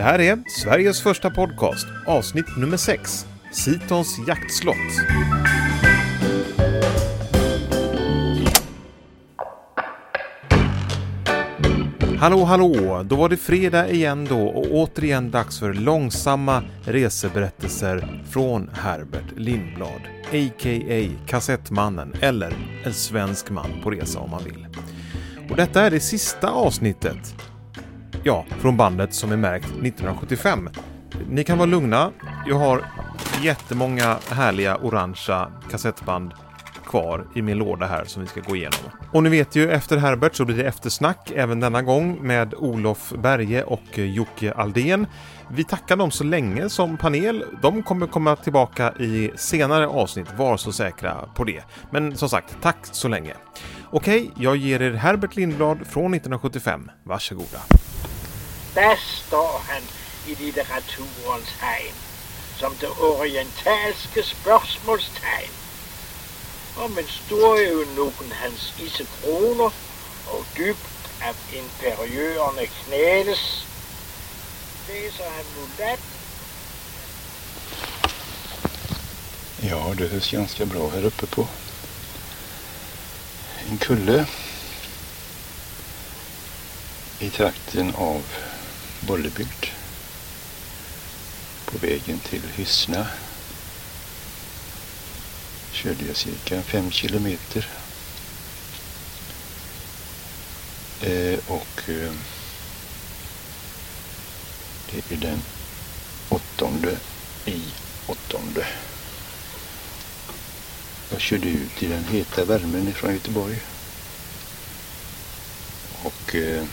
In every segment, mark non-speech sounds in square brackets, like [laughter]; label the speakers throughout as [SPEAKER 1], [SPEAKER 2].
[SPEAKER 1] Det här är Sveriges första podcast, avsnitt nummer 6, Sitons jaktslott. Hallå, hallå! Då var det fredag igen då och återigen dags för långsamma reseberättelser från Herbert Lindblad, a.k.a. Kassettmannen eller En svensk man på resa om man vill. Och detta är det sista avsnittet, ja, från bandet som är märkt 1975. Ni kan vara lugna, jag har jättemånga härliga orangea kassettband kvar i min låda här som vi ska gå igenom. Och ni vet ju, efter Herbert så blir det eftersnack även denna gång med Olof Berge och Jocke Aldén. Vi tackar dem så länge som panel. De kommer komma tillbaka i senare avsnitt, var så säkra på det. Men som sagt, tack så länge. Okej, jag ger er Herbert Lindblad från 1975. Varsågoda.
[SPEAKER 2] Där står han i litteraturens heim som det orientalske spørsmålstegn. Om en storeunukken hans isekroner og dybt av imperiørerne knæles, läser han mulatt
[SPEAKER 3] Ja, det hörs ganska bra här uppe på. En kulle. I trakten av Bollebygd på vägen till Hyssna körde jag cirka fem kilometer eh, och eh, det är den åttonde i åttonde. Jag körde ut i den heta värmen ifrån Göteborg. Och eh, eh,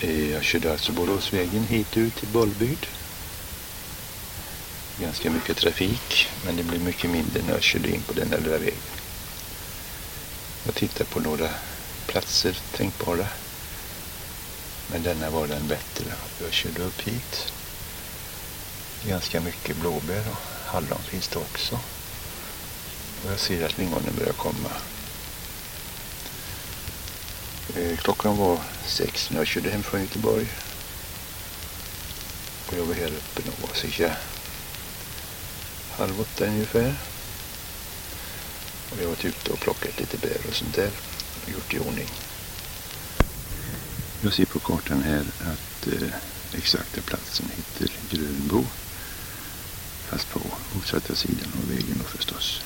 [SPEAKER 3] Eh, jag körde alltså Boråsvägen hit ut till Bollbygd. Ganska mycket trafik, men det blev mycket mindre när jag körde in på den lilla vägen. Jag tittade på några platser tänkbara. Men denna var den bättre. Jag körde upp hit. Ganska mycket blåbär och hallon finns det också. Och jag ser att lingonen börjar komma. Eh, klockan var sex när jag körde hem från Göteborg. Och jag var här uppe nog cirka alltså, halv åtta ungefär. Och jag har varit ute och plockat lite bär och sånt där. Och gjort i ordning. Jag ser på kartan här att eh, exakta platsen heter Grönbo. Fast på motsatta sidan av vägen då förstås.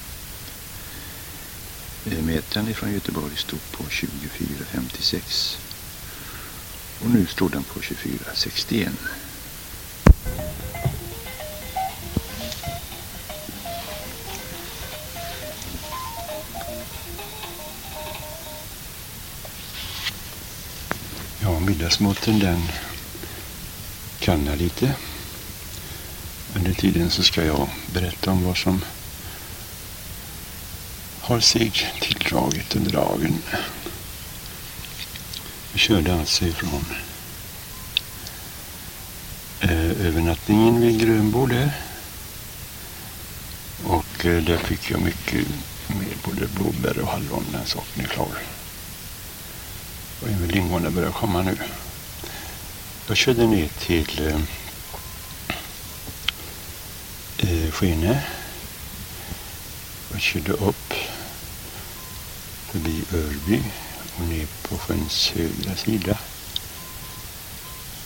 [SPEAKER 3] Eh, metern Mätaren ifrån Göteborg stod på 24,56. Och nu står den på 24,61. Ja, middagsmaten den kallnar lite. Under tiden så ska jag berätta om vad som har sig tilldragit under dagen. Jag körde alltså ifrån eh, övernattningen vid Grönbo där. Och eh, där fick jag mycket med både blåbär och hallon, den saken är klar. Och även lingonen börjar komma nu. Jag körde ner till eh, eh, Skene. Jag körde upp förbi Örby och ner på sjöns högra sida.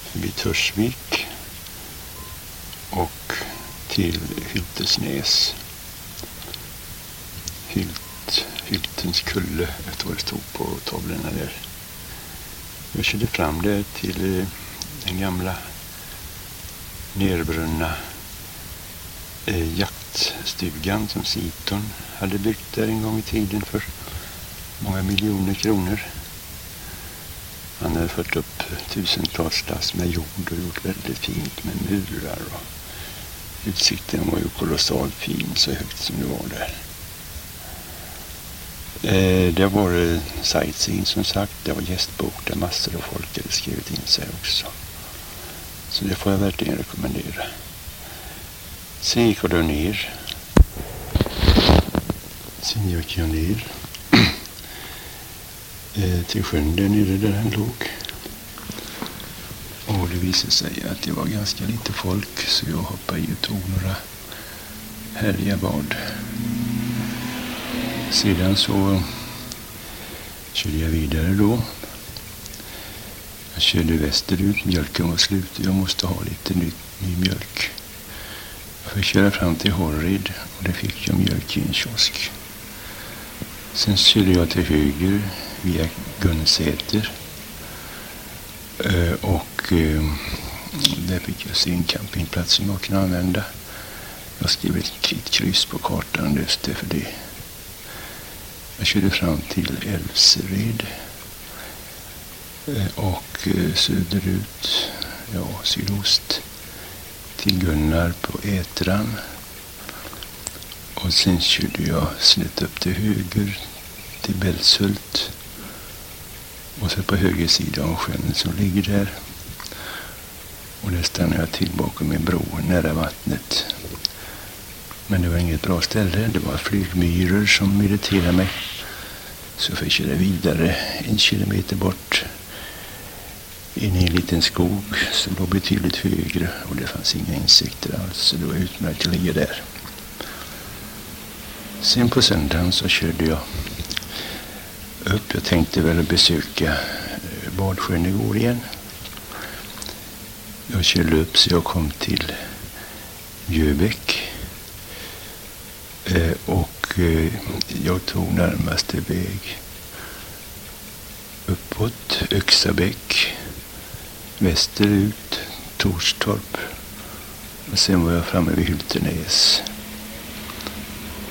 [SPEAKER 3] Förbi Törsvik och till Hyltesnäs. Hylt, Hyltens kulle, vet vad det stod på tavlorna där. Jag körde fram där till eh, den gamla nerbrunna eh, jaktstugan som Siton hade byggt där en gång i tiden för många miljoner kronor. Han hade fört upp tusentals lass med jord och gjort väldigt fint med murar och utsikten var ju kolossalt fin så högt som det var där. Eh, det var eh, sightseeing som sagt, det var gästbok där massor av folk hade skrivit in sig också. Så det får jag verkligen rekommendera. Sen gick jag då ner. Sen gick jag ner Eh, till sjön där nere där han låg. Och det visade sig att det var ganska lite folk så jag hoppade i och tog några härliga bad. Sedan så körde jag vidare då. Jag körde västerut, mjölken var slut och jag måste ha lite ny, ny mjölk. Jag fick köra fram till Horrid och där fick jag mjölk i en kiosk. Sen körde jag till höger via Gunnsäter. Eh, och eh, där fick jag se en campingplats som jag kunde använda. Jag skrev ett kryss på kartan just det för det. Jag körde fram till Älvsered eh, och söderut, ja sydost, till Gunnar på Ätran. Och sen körde jag snett upp till höger till Bälshult. Och så på höger sida av sjön som ligger där. Och där stannade jag till bakom en bro nära vattnet. Men det var inget bra ställe. Det var flygmyror som irriterade mig. Så jag fick köra vidare en kilometer bort in i en liten skog som låg betydligt högre och det fanns inga insekter alls. Så det var utmärkt att ligga där. Sen på söndagen så körde jag upp. Jag tänkte väl besöka eh, Badsjön igår igen. Jag körde upp så jag kom till Mjöbäck. Eh, och eh, jag tog närmaste väg uppåt Öxabäck, västerut Torstorp och sen var jag framme vid Hyltenäs.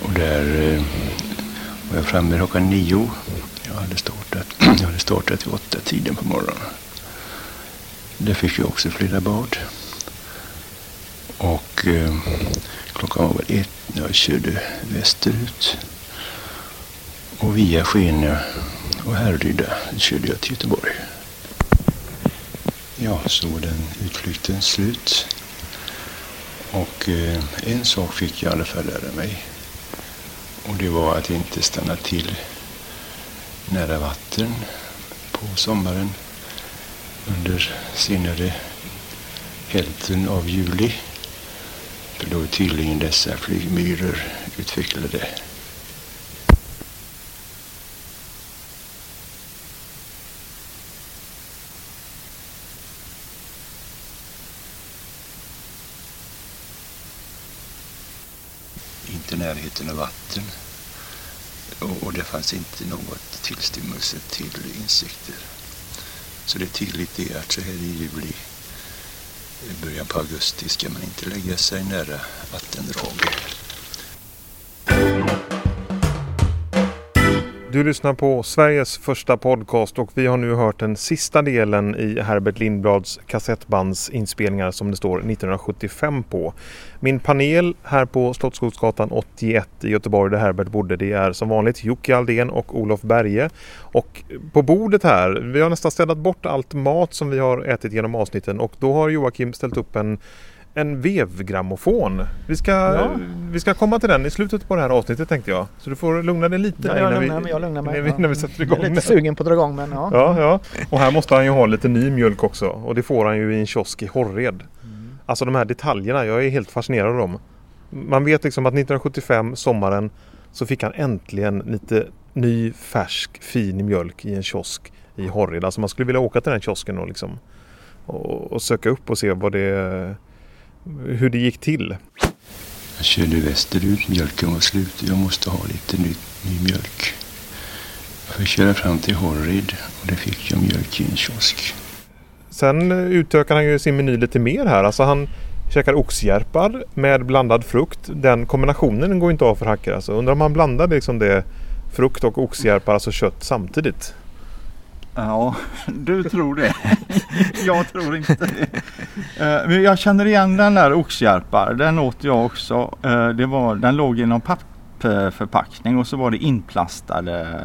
[SPEAKER 3] Och där eh, var jag framme klockan nio. Jag hade startat, [clears throat] jag hade startat vid åtta tiden på morgonen. Där fick jag också flera bad. Och eh, klockan var väl ett när jag körde västerut. Och via Skene och Härryda körde jag till Göteborg. Ja, så var den utflykten slut. Och eh, en sak fick jag i alla fall lära mig. Och det var att inte stanna till nära vatten på sommaren under senare hälften av juli. För då är tydligen dessa flygmyror utvecklade. Inte närheten av vatten. Och, det fanns inte något tillstymmelse till insekter. Så det är tydligt det att så här i juli, i början på augusti, ska man inte lägga sig nära vattendrag.
[SPEAKER 1] Du lyssnar på Sveriges första podcast och vi har nu hört den sista delen i Herbert Lindblads kassettbandsinspelningar som det står 1975 på. Min panel här på Slottsskogsgatan 81 i Göteborg där Herbert bodde det är som vanligt Jocke Aldén och Olof Berge. Och på bordet här, vi har nästan städat bort allt mat som vi har ätit genom avsnitten och då har Joakim ställt upp en en vevgrammofon. Vi ska, ja. vi ska komma till den i slutet på det här avsnittet tänkte jag. Så du får lugna dig lite.
[SPEAKER 4] Ja, jag, lugnar, vi, jag lugnar mig.
[SPEAKER 1] När vi, när vi sätter igång.
[SPEAKER 4] Jag är lite sugen på att dra igång men ja.
[SPEAKER 1] ja. Ja, Och här måste han ju ha lite ny mjölk också. Och det får han ju i en kiosk i Horred. Mm. Alltså de här detaljerna, jag är helt fascinerad av dem. Man vet liksom att 1975, sommaren, så fick han äntligen lite ny, färsk, fin mjölk i en kiosk i Horred. Alltså man skulle vilja åka till den kiosken och liksom och, och söka upp och se vad det hur det gick till.
[SPEAKER 3] Jag körde västerut, mjölken var slut jag måste ha lite ny, ny mjölk. Jag köra fram till Horrid och där fick jag mjölk i en kiosk.
[SPEAKER 1] Sen utökar han ju sin meny lite mer här. Alltså han käkar oxhjärpar med blandad frukt. Den kombinationen går inte av för hackare. Alltså undrar om han blandar liksom det frukt och oxhjärpar, alltså kött samtidigt.
[SPEAKER 5] Ja, du tror det. jag tror inte det. Eh, men jag känner igen den där oxhjärpar. Den åt jag också. Eh, det var, den låg i någon pappförpackning och så var det inplastade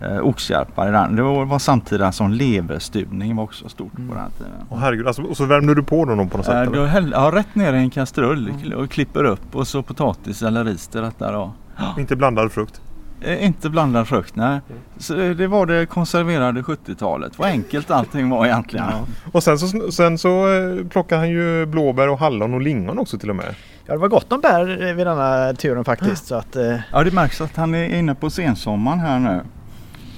[SPEAKER 5] eh, oxhjärpar i den. Det var, var samtidigt som leverstuvning var också stort på den tiden.
[SPEAKER 1] Oh, herregud, alltså, och så värmde du på dem på något sätt?
[SPEAKER 5] Äh, häll, ja, rätt ner i en kastrull mm. och klipper upp och så potatis eller ris till detta då.
[SPEAKER 1] Inte blandad frukt?
[SPEAKER 5] Eh, Inte blandad frukt, nej. Så det var det konserverade 70-talet. Vad enkelt allting var egentligen.
[SPEAKER 4] Ja.
[SPEAKER 1] Och sen så, sen så eh, plockar han ju blåbär och hallon och lingon också till och med.
[SPEAKER 4] Ja, det var gott om bär eh, vid denna turen faktiskt. Så att, eh,
[SPEAKER 5] Ja, det märks att han är inne på sensommaren här nu.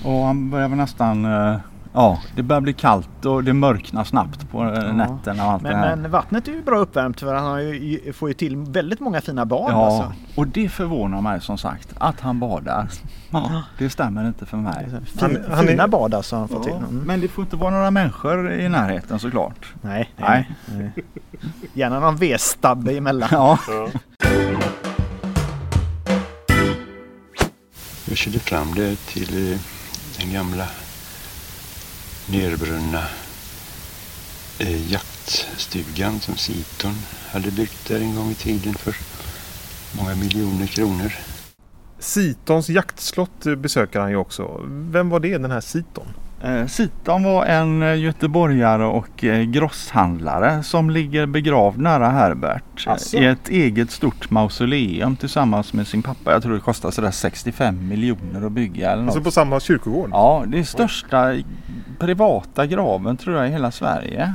[SPEAKER 5] Och han börjar väl nästan, eh, ja, det börjar bli kallt och det mörknar snabbt på eh, nätterna och allt det
[SPEAKER 4] men,
[SPEAKER 5] här.
[SPEAKER 4] men vattnet är ju bra uppvärmt för han har ju, får ju till väldigt många fina bad.
[SPEAKER 5] Ja,
[SPEAKER 4] Alltså.
[SPEAKER 5] och det förvånar mig som sagt att han badar. Ja, det stämmer inte för mig.
[SPEAKER 4] Fin,
[SPEAKER 1] Han- han är-
[SPEAKER 4] fina bad alltså han får
[SPEAKER 5] Ja,
[SPEAKER 4] till. Mm.
[SPEAKER 5] Men det får inte vara några människor i närheten såklart. Nej,
[SPEAKER 4] Nej. nej. Gärna någon vedstabbe emellan.
[SPEAKER 5] Ja,
[SPEAKER 3] Jag körde fram det till eh, den gamla nerbrunna eh, jaktstugan som Siton hade byggt där en gång i tiden för många miljoner kronor.
[SPEAKER 1] Sitons jaktslott besöker han ju också. Vem var det den här Siton?
[SPEAKER 5] Eh, Siton var en eh, göteborgare och eh, grosshandlare som ligger begravd nära Herbert
[SPEAKER 1] Asså?
[SPEAKER 5] i ett eget stort mausoleum tillsammans med sin pappa. Jag tror det kostar sådär 65 miljoner att bygga eller något.
[SPEAKER 1] Alltså på samma kyrkogård?
[SPEAKER 5] Ja, det är största privata graven tror jag i hela Sverige.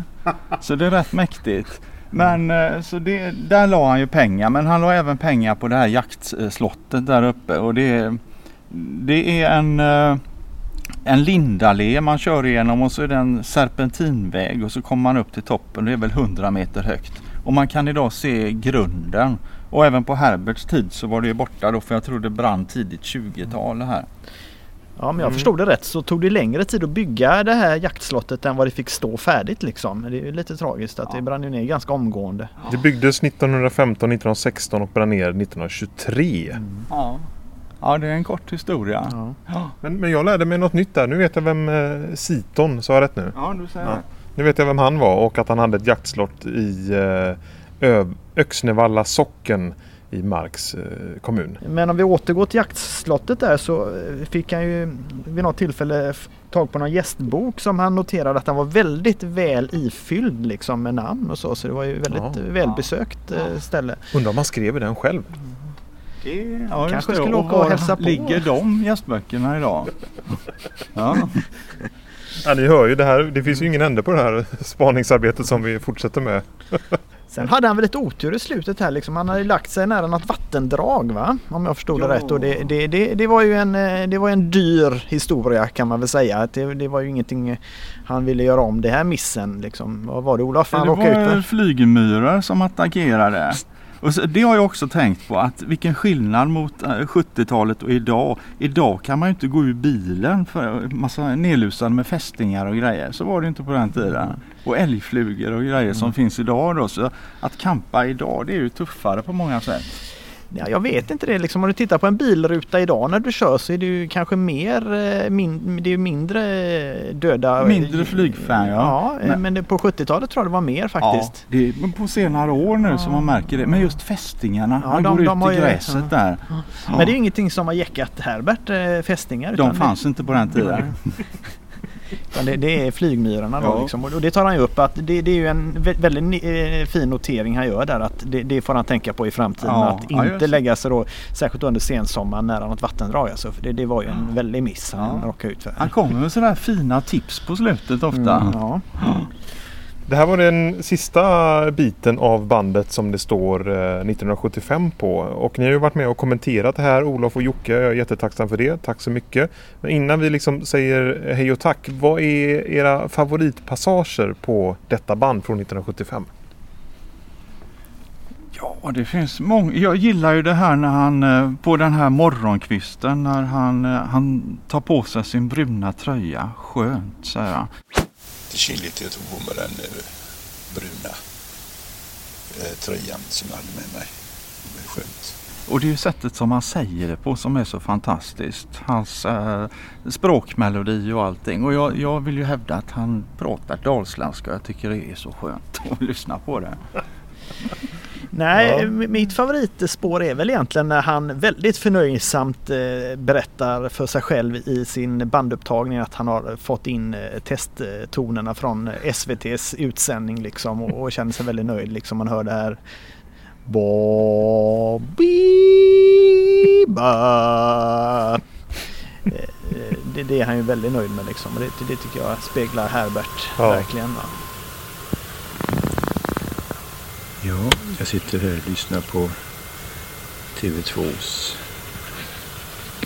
[SPEAKER 5] Så det är rätt mäktigt. Men så det, där la han ju pengar men han la även pengar på det här jaktslottet där uppe och det, det är en en lindallé man kör igenom och så är det en serpentinväg och så kommer man upp till toppen. Det är väl 100 meter högt. Och man kan idag se grunden. Och även på Herberts tid så var det ju borta då för jag tror det brann tidigt 20-tal det här.
[SPEAKER 4] Ja, men jag förstod det rätt så tog det längre tid att bygga det här jaktslottet än vad det fick stå färdigt liksom. Det är ju lite tragiskt att det brann ju ner ganska omgående.
[SPEAKER 1] Det byggdes 1915, 1916 och brann ner 1923.
[SPEAKER 5] Ja. Ja, det är en kort historia.
[SPEAKER 4] Ja.
[SPEAKER 5] Ja,
[SPEAKER 1] Men, men jag lärde mig något nytt där. Nu vet jag vem eh, Siton, sa jag rätt nu?
[SPEAKER 5] ja du säger
[SPEAKER 1] Ja.
[SPEAKER 5] det.
[SPEAKER 1] Nu vet jag vem han var och att han hade ett jaktslott i eh, Ö- Öxnevalla socken i Marks eh, kommun.
[SPEAKER 4] Men om vi återgår till jaktslottet där så eh, fick han ju vid något tillfälle tag på någon gästbok som han noterade att han var väldigt väl ifylld liksom med namn och så. Så det var ju väldigt
[SPEAKER 1] Ja.
[SPEAKER 4] välbesökt eh, ställe.
[SPEAKER 1] Undrar om han skrev den själv?
[SPEAKER 5] Det, ja,
[SPEAKER 4] Kanske
[SPEAKER 5] det.
[SPEAKER 4] skulle åka och
[SPEAKER 5] var
[SPEAKER 4] hälsa på.
[SPEAKER 5] ligger de gästböckerna idag? [laughs] Ja.
[SPEAKER 1] Ja, ni hör ju det här. Det finns ju ingen ände på det här spaningsarbetet som vi fortsätter med. [laughs]
[SPEAKER 4] Sen hade han väl lite otur i slutet här liksom. Han hade lagt sig nära något vattendrag va? Om jag förstod det
[SPEAKER 5] Ja.
[SPEAKER 4] rätt. Och det, det, det, det var ju en, eh, det var en dyr historia kan man väl säga. Det, det var ju ingenting han ville göra om det här missen liksom. Vad var det Olof? Han
[SPEAKER 5] det
[SPEAKER 4] råkade ut
[SPEAKER 5] var
[SPEAKER 4] för?
[SPEAKER 5] flygmyror som attackerade. Och så, det har jag också tänkt på att vilken skillnad mot eh, 70-talet och idag. Idag kan man ju inte gå ur bilen för massa nedlusad med fästingar och grejer. Så var det inte på den tiden. Och älgflugor och grejer som finns idag då. Så att campa idag det är ju tuffare på många sätt.
[SPEAKER 4] Ja, jag vet inte det liksom. Om du tittar på en bilruta idag när du kör så är det ju kanske mer, eh, min, det är ju mindre eh, döda.
[SPEAKER 5] Mindre flygfärg, ja.
[SPEAKER 4] Ja, eh,
[SPEAKER 5] Men-
[SPEAKER 4] men det, på 70-talet tror jag det var mer faktiskt.
[SPEAKER 5] Ja, det är på senare år nu som man märker det. Men just fästingarna,
[SPEAKER 4] Ja,
[SPEAKER 5] han
[SPEAKER 4] de-
[SPEAKER 5] går
[SPEAKER 4] de
[SPEAKER 5] ut
[SPEAKER 4] har
[SPEAKER 5] i
[SPEAKER 4] ju-
[SPEAKER 5] gräset
[SPEAKER 4] ja.
[SPEAKER 5] där.
[SPEAKER 4] Men det är ju ingenting som har jäckat Herbert fästingar.
[SPEAKER 5] De fanns inte på den tiden. [laughs]
[SPEAKER 4] Det, det är flygmyrorna då
[SPEAKER 5] Ja.
[SPEAKER 4] liksom. Och det tar han ju upp att det, det är ju en vä- väldigt eh, fin notering han gör där att det, det får han tänka på i framtiden.
[SPEAKER 5] Ja,
[SPEAKER 4] att
[SPEAKER 5] ja,
[SPEAKER 4] inte
[SPEAKER 5] det.
[SPEAKER 4] lägga sig då särskilt under sensommaren nära något vattendrag. Alltså. För det, det var ju en väldig miss han
[SPEAKER 5] Ja.
[SPEAKER 4] råkade ut för.
[SPEAKER 5] Han kommer med sådär fina tips på slutet ofta.
[SPEAKER 4] Mm, ja.
[SPEAKER 1] Det här var den sista biten av bandet som det står eh, 1975 på. Och ni har ju varit med och kommenterat det här, Olof och Jocke. Jag är jättetacksam för det. Tack så mycket. Men innan vi liksom säger hej och tack. Vad är era favoritpassager på detta band från 1975?
[SPEAKER 5] Ja, det finns många. Jag gillar ju det här när han eh, på den här morgonkvisten när han, eh, han tar på sig sin bruna tröja. Skönt, säger han
[SPEAKER 3] lite kyligt jag tog på mig den eh, bruna eh, tröjan som jag hade med mig. Det var skönt.
[SPEAKER 5] Och det är ju sättet som han säger det på som är så fantastiskt. Hans eh, språkmelodi och allting. Och jag, jag vill ju hävda att han pratar dalsländska. Jag tycker det är så skönt [laughs] att lyssna på det.
[SPEAKER 4] Nej,
[SPEAKER 1] Ja.
[SPEAKER 4] mitt favoritspår är väl egentligen när han väldigt förnöjsamt eh, berättar för sig själv i sin bandupptagning att han har fått in eh, testtonerna från eh, SVTs utsändning liksom och, och känner sig väldigt nöjd liksom. Man hör det här Bobby ba. Det, det, är han ju väldigt nöjd med liksom. Det, det tycker jag speglar Herbert
[SPEAKER 1] Ja.
[SPEAKER 4] verkligen. Va?
[SPEAKER 3] Ja, jag sitter här och lyssnar på TV2s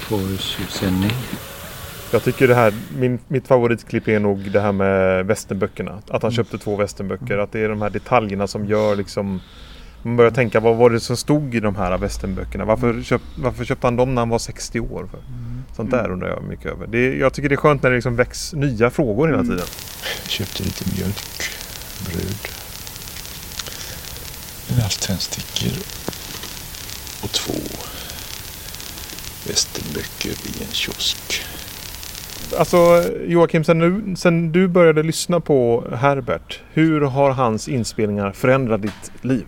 [SPEAKER 3] porrsändning.
[SPEAKER 1] Jag tycker det här, min, mitt favoritklipp är nog det här med västernböckerna. Att han köpte två västernböcker. Att det är de här detaljerna som gör liksom man börjar tänka vad var det som stod i de här västernböckerna? Varför, köp, varför köpte han dem när han var 60 år? För? Sånt där undrar jag mycket över. Det, jag tycker det är skönt när det liksom väcks nya frågor hela tiden.
[SPEAKER 3] Jag köpte lite mjölk, bröd, en halv tändstickor och två västernböcker i en kiosk.
[SPEAKER 1] Alltså Joakim, sen, nu, sen du började lyssna på Herbert. Hur har hans inspelningar förändrat ditt liv?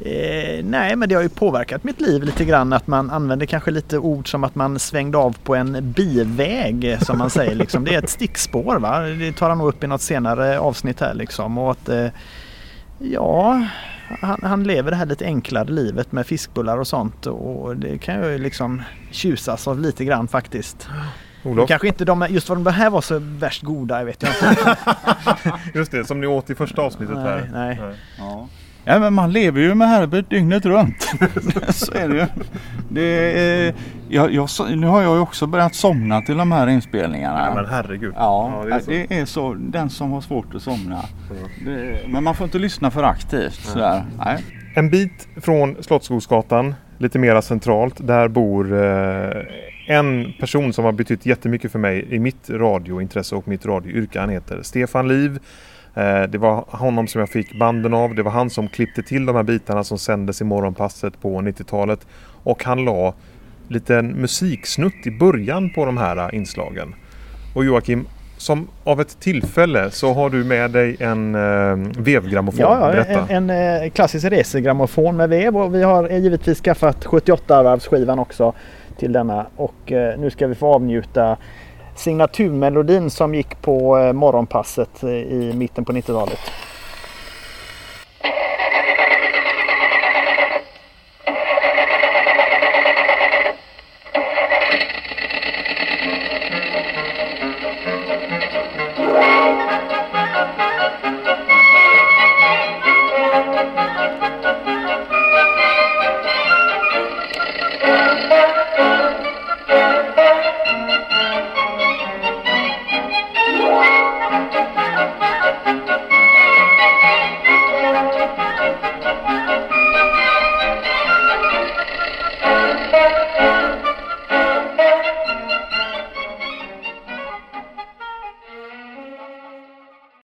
[SPEAKER 4] Eh, nej, men det har ju påverkat mitt liv lite grann att man använder kanske lite ord som att man svängde av på en biväg som man säger. Liksom. Det är ett stickspår. Va? Det tar han nog upp i något senare avsnitt här liksom. Och att, eh, ja, han, han lever det här lite enklare livet med fiskbullar och sånt och det kan jag ju liksom tjusas av lite grann faktiskt.
[SPEAKER 1] Olof?
[SPEAKER 4] Kanske inte de, just vad de här var så värst goda, jag vet jag inte. [laughs]
[SPEAKER 1] Just det, som ni åt i första avsnittet
[SPEAKER 4] Nej,
[SPEAKER 1] här.
[SPEAKER 4] nej.
[SPEAKER 5] Ja. Ja men man lever ju med Herbert dygnet runt. [laughs] så är det ju. Det är, jag, jag, nu har jag ju också börjat somna till de här inspelningarna.
[SPEAKER 1] Ja, men herregud.
[SPEAKER 5] Ja,
[SPEAKER 1] det är så.
[SPEAKER 5] det är så. Den som har svårt att somna. Det, men man får inte lyssna för aktivt. Sådär. Nej.
[SPEAKER 1] En bit från Slottsskogsgatan, lite mera centralt, där bor eh, en person som har betytt jättemycket för mig i mitt radiointresse och mitt radioyrke. Han heter Stefan Liv. Eh, det var honom som jag fick banden av. Det var han som klippte till de här bitarna som sändes i morgonpasset på 90-talet. Och han la liten musiksnutt i början på de här inslagen. Och Joakim, som av ett tillfälle så har du med dig en eh, vevgrammofon.
[SPEAKER 4] Ja,
[SPEAKER 1] Berätta.
[SPEAKER 4] en, en eh, klassisk resegrammofon med vev och vi har eh, givetvis skaffat 78-varvsskivan också till denna och eh, nu ska vi få avnjuta signaturmelodin som gick på eh, morgonpasset eh, i mitten på 90-talet.